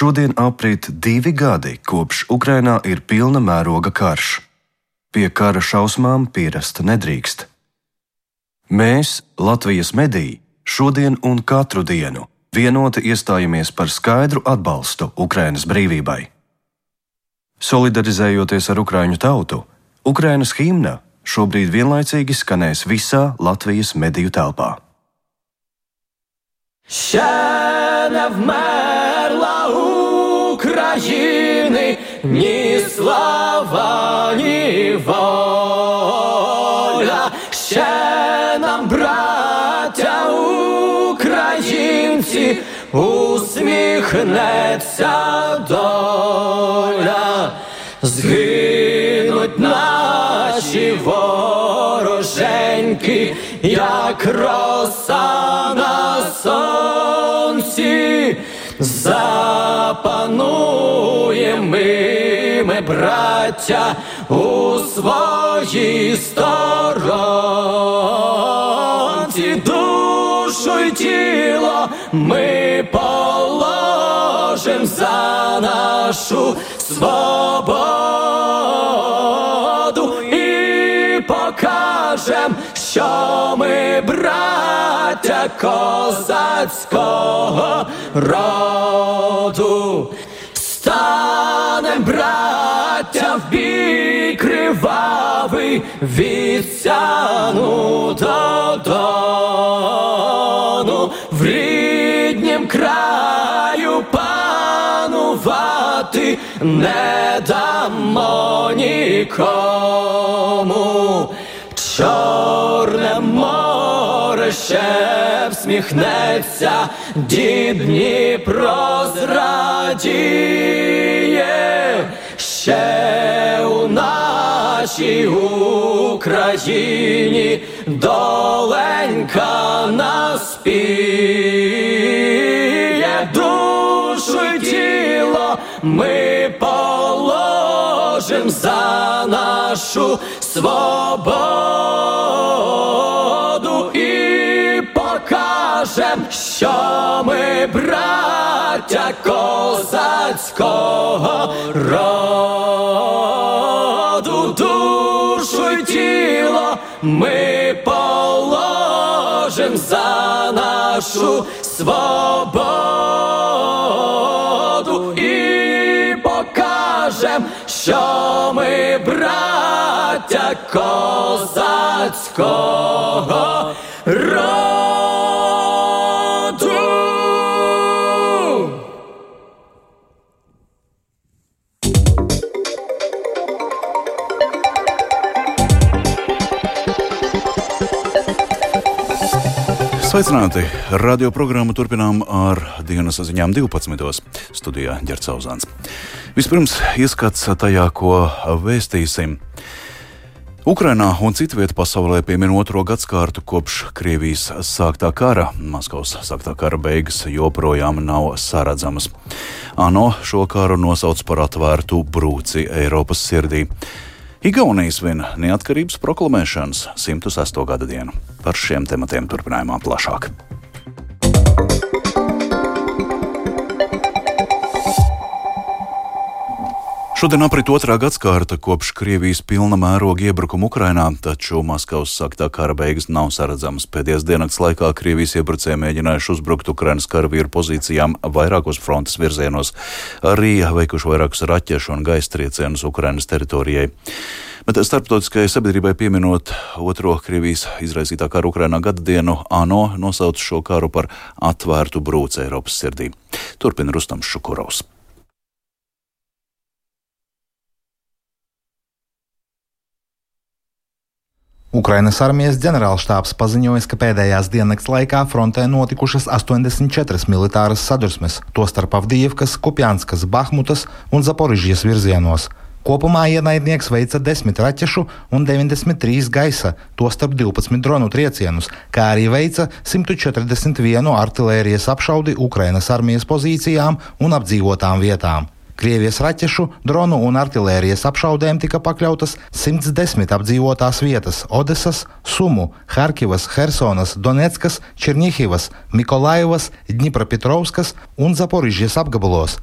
Šodien aprit divi gadi, kopš Ukrainā ir pilna mēroga karš. Pie kara šausmām pierast nedrīkst. Mēs, Latvijas mediji, šodien un katru dienu vienoti iestājamies par skaidru atbalstu Ukrainas brīvībai. Solidarizējoties ar Ukraiņu tautu, Ukrainas himna šobrīd vienlaicīgi skanēs visā Latvijas mediju telpā. Shine of mine. України ні слава, ні воля. Ще нам, браття українці, усміхнеться доля, згинуть наші вороженьки, як роса на сонці, запануємо ми, ми, браття, у своїй сторонці, душу й тіло ми положим за нашу свободу що ми браття козацького роду. Станем, браття, в бій кривавий від сяну до дону, в ріднім краю панувати не дамо нікому. Море ще всміхнеться, дід Дніпро ще у нашій Україні доленька наспіє, душу й тіло ми положим за нашу свободу покажем, що ми браття козацького роду, душу й тіло ми положим за нашу свободу і покажем, що ми браття козацького роду. Sveicināti! Radio programmu turpinām ar dienas ziņām 12. studijā Ģercauzāns. Vispirms ieskats tajā, ko vēstīsim. Ukrainā un citvietā pasaulē piemin otro gadsimtu kopš Krievijas sāktā kara. Maskavas sāktā kara beigas joprojām nav saredzamas. ANO šo karu nosauc par atvērtu brūci Eiropas sirdī. Igaunija svin neatkarības proklamēšanas 106. gada dienu. Par šiem tematiem turpinājumā plašāk. Šodien aprit otrā gadsimta kopš Krievijas pilna mēroga iebrukuma Ukrainā, taču Maskavas sāktā kara beigas nav saredzamas. Pēdējās dienas laikā Krievijas iebrucēji mēģinājuši uzbrukt Ukrainas karavīru pozīcijām vairākos frontes virzienos, arī veikuši vairākus raķešu un gaisa triecienus Ukrainas teritorijai. Bet starptautiskajai sabiedrībai pieminot otro Krievijas izraisītā kara Ukrainā gada dienu, ANO nosauc šo karu par atvērtu brūci Eiropas sirdī. Turpina Rustams Šukurovs. Ukrainas armijas ģenerālštābs paziņoja, ka pēdējās diennakts laikā frontē notikušas 84 militāras sadursmes, tostarp Avdijevkas, Kupjanskas, Bahmutas un Zaporižģijas virzienos. Kopumā ienaidnieks veica 10 raķešu un 93 gaisa, tostarp 12 dronu triecienus, kā arī veica 141 artērijas apšaudi Ukrainas armijas pozīcijām un apdzīvotām vietām. Krievijas raķešu, dronu un artērijas apšaudēm tika pakļautas 110 apdzīvotās vietas - Odesas, Sumu, Harkivas, Hersonas, Donetskas, Černihivas, Mikolaivas, Dņipropetrovskas un Zaporižģijas apgabalos.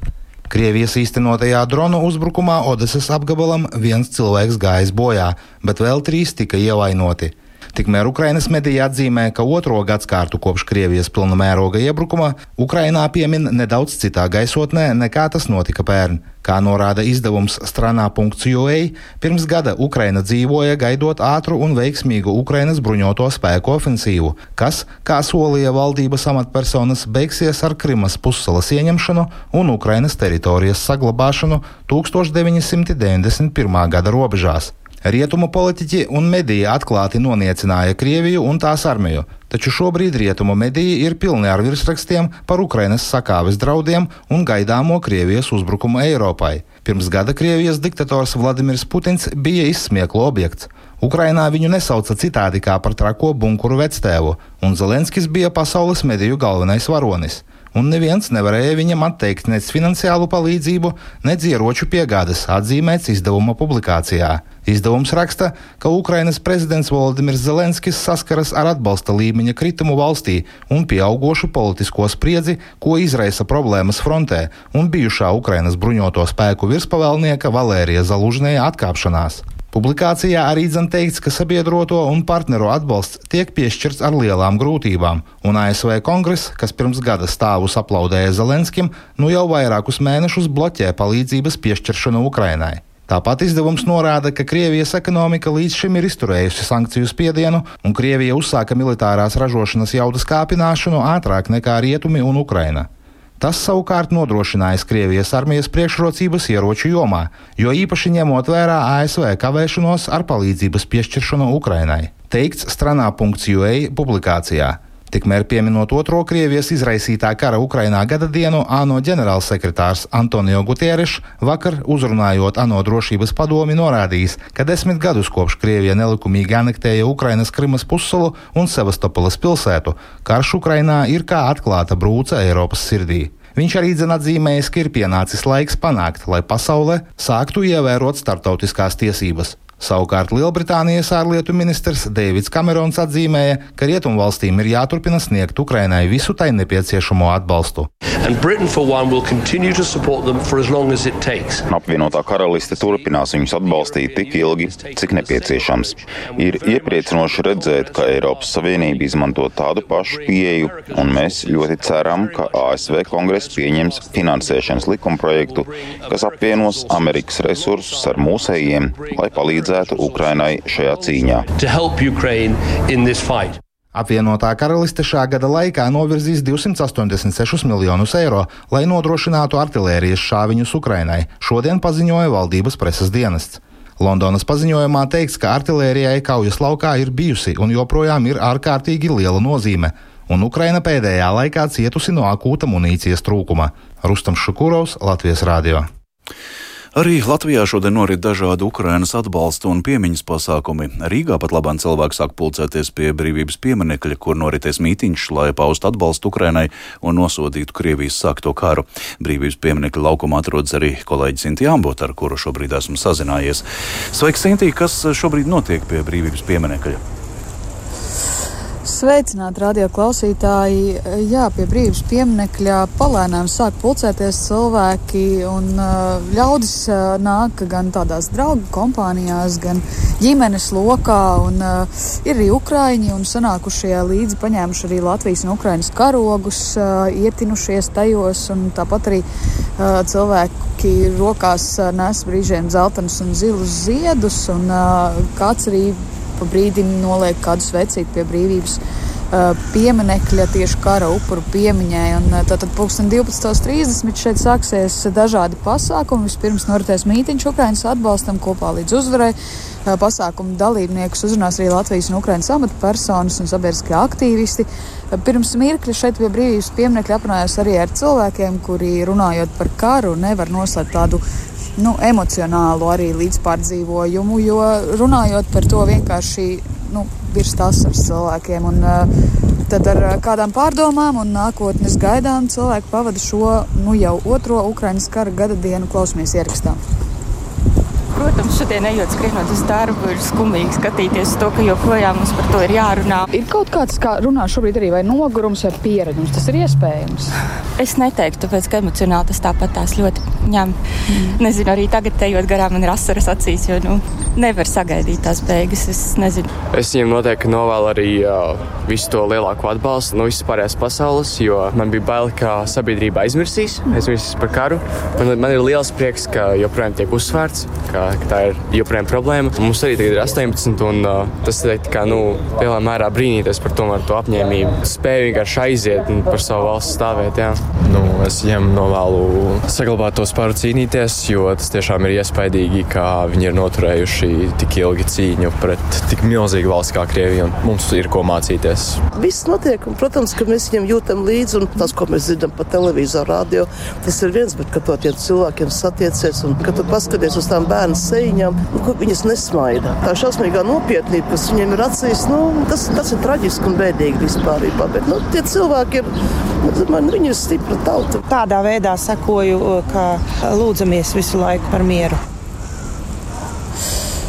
Krievijas īstenotajā dronu uzbrukumā Odesas apgabalam viens cilvēks gājis bojā, bet vēl trīs tika ievainoti. Tikmēr Ukrainas mediji atzīmē, ka otro gadsimtu kopš Krievijas pilna mēroga iebrukuma Ukrainā piemin nedaudz citā gaisotnē nekā tas notika pērn. Kā norāda izdevums stranā.ua, pirms gada Ukraina dzīvoja gaidot ātru un veiksmīgu Ukrainas bruņoto spēku ofensīvu, kas, kā solīja valdības amatpersonas, beigsies ar Krimas pussalas ieņemšanu un Ukrainas teritorijas saglabāšanu 1991. gada robežās. Rietumu politiķi un mediji atklāti noniecināja Krieviju un tās armiju, taču šobrīd rietumu mediji ir pilni ar virsrakstiem par Ukrainas sakāves draudiem un gaidāmo Krievijas uzbrukumu Eiropai. Pirms gada Krievijas diktators Vladimirs Putins bija izsmieklu objekts. Ukrainā viņu nesauca citādi kā par trako bunkuru vectēvu, un Zelenskis bija pasaules mediju galvenais varonis un neviens nevarēja viņam atteikt nec finansiālu palīdzību, nec ieroču piegādes, atzīmēts izdevuma publikācijā. Izdevums raksta, ka Ukrainas prezidents Volodimirs Zelenskis saskaras ar atbalsta līmeņa kritumu valstī un pieaugošu politisko spriedzi, ko izraisa problēmas frontē un bijušā Ukrainas bruņoto spēku virspavēlnieka Valērija Zalužnēja atkāpšanās. Publikācijā arī dzen teikts, ka sabiedroto un partneru atbalsts tiek piešķirts ar lielām grūtībām, un ASV kongress, kas pirms gada stāvus aplaudēja Zelenskim, nu jau vairākus mēnešus bloķē palīdzības piešķiršanu Ukrainai. Tāpat izdevums norāda, ka Krievijas ekonomika līdz šim ir izturējusi sankciju spiedienu, un Krievija uzsāka militārās ražošanas jaudas kāpināšanu ātrāk nekā Rietumi un Ukraina. Tas savukārt nodrošinājis Krievijas armijas priekšrocības ieroču jomā, jo īpaši ņemot vērā ASV kavēšanos ar palīdzības piešķiršanu Ukrainai. Teikts stranā.ua publikācijā. Tikmēr pieminot otro Krievijas izraisītā kara Ukrainā gada dienu, ANO ģenerālsekretārs Antonio Gutierrešs vakar uzrunājot ANO drošības padomi norādījis, ka desmit gadus kopš Krievija nelikumīgi anektēja Ukrainas Krimas pussalu un Sevastopolas pilsētu, karš Ukrainā ir kā atklāta brūce Eiropas sirdī. Viņš arī atzīmējis, ka ir pienācis laiks panākt, lai pasaulē sāktu ievērot starptautiskās tiesības. Savukārt Lielbritānijas ārlietu ministrs Deivids Kamerons atzīmēja, ka rietumvalstīm ir jāturpina sniegt Ukrainai visu tai nepieciešamo atbalstu. Apvienotā karaliste turpinās viņus atbalstīt tik ilgi, cik nepieciešams. Ir iepriecinoši redzēt, ka Eiropas Savienība izmanto tādu pašu pieeju, un mēs ļoti ceram, ka ASV kongress pieņems finansēšanas likumprojektu, kas apvienos Amerikas resursus ar mūsējiem, lai palīdzētu palīdzētu Ukrainai šajā cīņā. Apvienotā karaliste šā gada laikā novirzīs 286 miljonus eiro, lai nodrošinātu artērijas šāviņus Ukrainai, šodien paziņoja valdības preses dienests. Londonas paziņojumā teikts, ka artērijai kaujas laukā ir bijusi un joprojām ir ārkārtīgi liela nozīme, un Ukraina pēdējā laikā cietusi no akūta munīcijas trūkuma. Rustam Šukurovs, Latvijas Rādio. Arī Latvijā šodien norit dažādi Ukrainas atbalsta un piemiņas pasākumi. Rīgā pat labāk cilvēki sāk pulcēties pie brīvības pieminekļa, kur noritēs mītiņš, lai paustu atbalstu Ukrainai un nosodītu Krievijas sākto karu. Brīvības pieminekļa laukumā atrodas arī kolēģis Sinti Ambot, ar kuru šobrīd esmu sazinājies. Sveiks, Sinti, kas šobrīd notiek pie brīvības pieminekļa? Sveicināti radio klausītāji! Jā, pie brīvības pieminekļa palēnām sāk pulcēties cilvēki un ļaudis nāk gan tādās draugu kompānijās, gan ģimenes lokā. Un, ir arī ukraiņi un sanākušie līdzi paņēmuši arī Latvijas un Ukrainas karogus, ietinušies tajos un tāpat arī cilvēki rokās nes brīžiem zeltainus un zilus ziedus un kāds arī pa brīdim noliek kādu svecīti pie brīvības pieminekļa tieši kara upuru piemiņai. Un, tātad pulksten 12.30 šeit sāksies dažādi pasākumi. Vispirms noritēs mītiņš Ukrainas atbalstam kopā līdz uzvarai. Pasākumu dalībniekus uzrunās arī Latvijas un Ukrainas amatpersonas un sabiedriskie aktīvisti. Pirms mirkļa šeit pie brīvības pieminekļa aprunājos arī ar cilvēkiem, kuri runājot par karu nevar noslēpt tādu nu, emocionālu arī līdzpārdzīvojumu, jo runājot par to vienkārši nu, virs tās ar cilvēkiem. Un, uh, tad ar kādām pārdomām un nākotnes gaidām cilvēki pavada šo nu, jau otro Ukraiņas kara gada dienu klausmies ierakstā. Protams, šodien ejot skrienot uz darbu, ir skumīgi skatīties to, ka joprojām mums par to ir jārunā. Ir kaut kāds, kā runā šobrīd arī vai nogurums vai pieredums, tas ir iespējams. Es neteiktu, tāpēc, ka emocionāli tas tāpat tās ļoti ņem. Mm. Nezinu, arī tagad ejot garām, man ir asaras acīs, jo nu, nevar sagaidīt tās beigas. Es nezinu. Es viņiem noteikti novēlu arī uh, visu to lielāko atbalstu no visas pārējās pasaules, jo man bija bail, ka sabiedrība aizmirsīs, aizmirsīs par karu. Man, man ir liels prieks, ka joprojām tiek uzsvērts, ka, ka tā ir joprojām problēma. Mums arī ir 18, un uh, tas teikt, ka, nu, lielā mērā brīnīties par tomēr to apņēmību. Spēju vienkārši aiziet un par savu valsts stāvēt. Jā. Nu, es viņiem novēlu saglabāt to spēru cīnīties, jo tas tiešām ir iespaidīgi, ka viņi ir noturējuši tik ilgi cīņu pret tik milzīgu valsts kā Krievija. Mums ir ko mācīties. Viss notiek, un, protams, ka mēs viņiem jūtam līdzi, un tas, ko mēs dzirdam pa televizoru, radio, tas ir viens, bet kad to tiem cilvēkiem satiecies, un kad tu paskaties uz tām bērnu sejņām, nu, viņas nesmaida. Tā šausmīgā nopietnība, kas viņiem ir acīs, nu, tas, tas ir traģiski un bēdīgi vispār. Bet nu, tie cilvēki ir, man, viņi ir stipra tauta. Tādā veidā sekoju, ka lūdzamies visu laiku par mieru.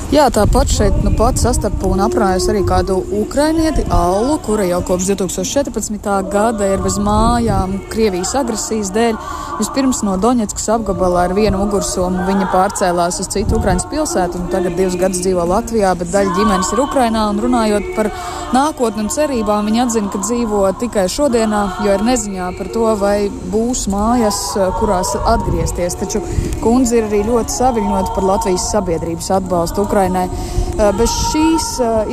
Jā, tāpat šeit nu, pats sastapu un aprunājos arī kādu ukrainieti, Allu, kura jau kopš 2014. gada ir bez mājām Krievijas agresijas dēļ. Vispirms no Doņetskas apgabalā ar vienu mugursomu viņa pārcēlās uz citu Ukraiņas pilsētu un tagad divus gadus dzīvo Latvijā, bet daļa ģimenes ir Ukrainā. Runājot par nākotni un cerībām, viņa atzina, ka dzīvo tikai šodienā, jo ir neziņā par to, vai būs mājas, kurās atgriezties. Taču kundze ir arī ļoti saviņota par Latvijas sabiedrības atbalstu Ukraiņai. Ukrainai. Bez šīs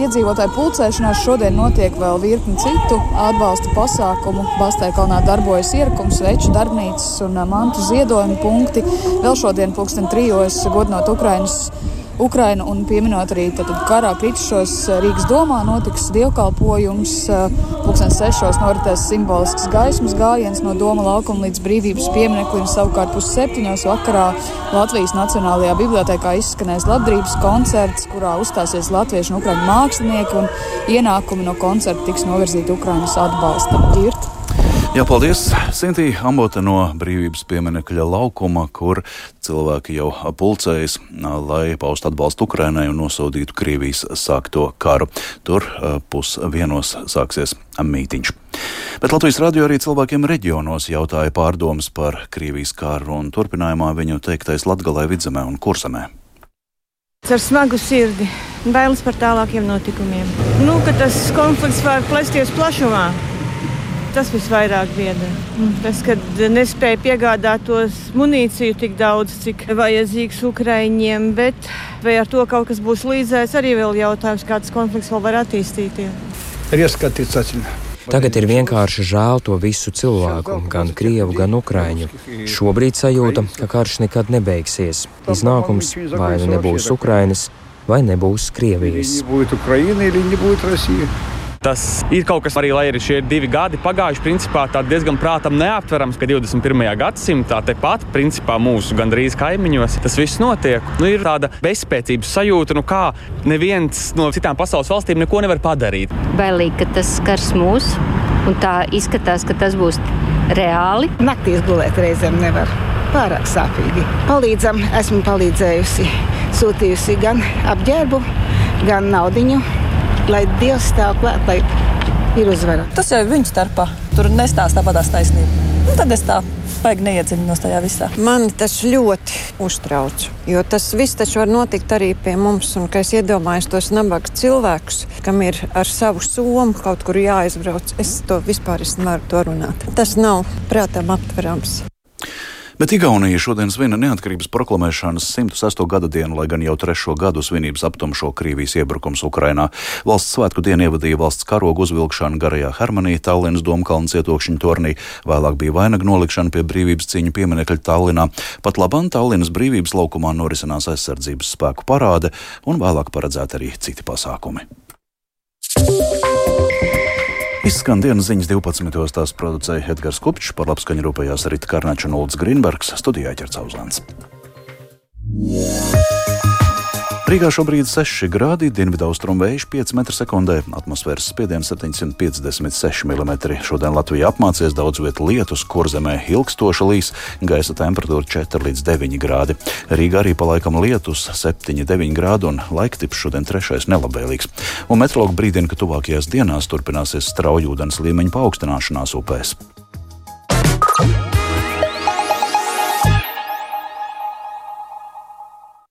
iedzīvotāju pulcēšanās šodien notiek vēl virkni citu atbalsta pasākumu. Bastēkalnā darbojas ierakums, veču darbnīcas un mantu ziedojumu punkti. Vēl šodien pulksten trijos godinot Ukrainas Ukraina un pieminot arī karā kritušos eh, Rīgas domā notiks dievkalpojums. Eh, pulkstens sešos noritēs simbolisks gaismas gājiens no Doma laukuma līdz brīvības piemineklim. Savukārt pusseptiņos vakarā Latvijas Nacionālajā bibliotekā izskanēs labdarības koncerts, kurā uzstāsies latviešu un ukraiņu mākslinieki un ienākumi no koncerta tiks novirzīti Ukrainas atbalsta ģirti. Jā, paldies, Sintīna Ambote no Brīvības pieminekļa laukuma, kur cilvēki jau pulcējas, lai paustu atbalstu Ukrainai un nosodītu Krievijas sākto karu. Tur pusdienos sāksies mītiņš. Bet Latvijas radio arī cilvēkiem reģionos jautāja pārdomas par Krievijas karu un turpinājumā viņu teiktais Latgalē, Vidzemē un Kursamē. Ar smagu sirdi, bailes par tālākiem notikumiem. Nu, ka tas konflikts var plēsties plašumā tas visvairāk biedē. Tas, kad nespēja piegādāt tos munīciju tik daudz, cik vajadzīgs Ukraiņiem, bet vai ar to kaut kas būs līdzēs, arī vēl jautājums, kāds konflikts vēl var attīstīties. Ir ieskatīts acīm. Tagad ir vienkārši žēl to visu cilvēku, gan krievu, gan ukrāņu. Šobrīd sajūta, ka karš nekad nebeigsies. Iznākums vai nu nebūs Ukrainas, vai nebūs Krievijas. Tas ir kaut kas arī, lai arī šie divi gadi pagājuši, principā diezgan prātam neaptverams, ka 21. gadsimtā tepat, principā mūsu gandrīz kaimiņos, tas viss notiek. Nu, ir tāda bezspēcības sajūta, nu kā neviens no citām pasaules valstīm neko nevar padarīt. Bailīgi, ka tas skars mūs, un tā izskatās, ka tas būs reāli. Naktīs gulēt reizēm nevar. Pārāk sāpīgi. Palīdzam, esmu palīdzējusi. Sūtījusi gan apģērbu, gan naudiņu lai Dievs stāv klāt, lai ir uzvara. Tas jau ir viņu starpā. Tur nestāsta tāpatās taisnība. Nu, tad es tā baigi neiedziļinos tajā visā. Mani tas ļoti uztrauc. Jo tas viss taču var notikt arī pie mums. Un, es iedomājos tos nabaga cilvēkus, kam ir ar savu somu kaut kur jāizbrauc. Es to vispār nevaru to runāt. Tas nav prātām aptverams. Bet Igaunija šodien svina neatkarības proklamēšanas 106. gada dienu, lai gan jau trešo gadu svinības aptumšo Krievijas iebrukums Ukrainā. Valsts svētku dienu ievadīja valsts karogu uzvilkšana garajā Hermanī, Tallinas Domkalna cietokšņa tornī, vēlāk bija vainaga nolikšana pie brīvības cīņu pieminekļa Tallinā. Pat labam Tallinas brīvības laukumā norisinās aizsardzības spēku parāde un vēlāk paredzēti arī citi pasākumi. Izskan dienas ziņas 12. tās producēja Edgars Kupčs, par labskaņu rūpējās Rita Karnača un Ulds Grīnbergs, studijā ķercauzlēns. Rīgā šobrīd ir 6 grādi, dienvidaustrumu vējš 5 m2, atmosfēras spiediens 756 mm. Šodien Latvijā apmācies daudz vietu lietus, kur zemē ilgstoša līs, gaisa temperatūra 4 līdz 9 grādi. Rīgā arī palaikam lietus 7,9 grādi un laiktips šodien trešais nelabvēlīgs. Un meteorologi brīdina, ka tuvākajās dienās turpināsies straujūdens līmeņa paaugstināšanās upēs.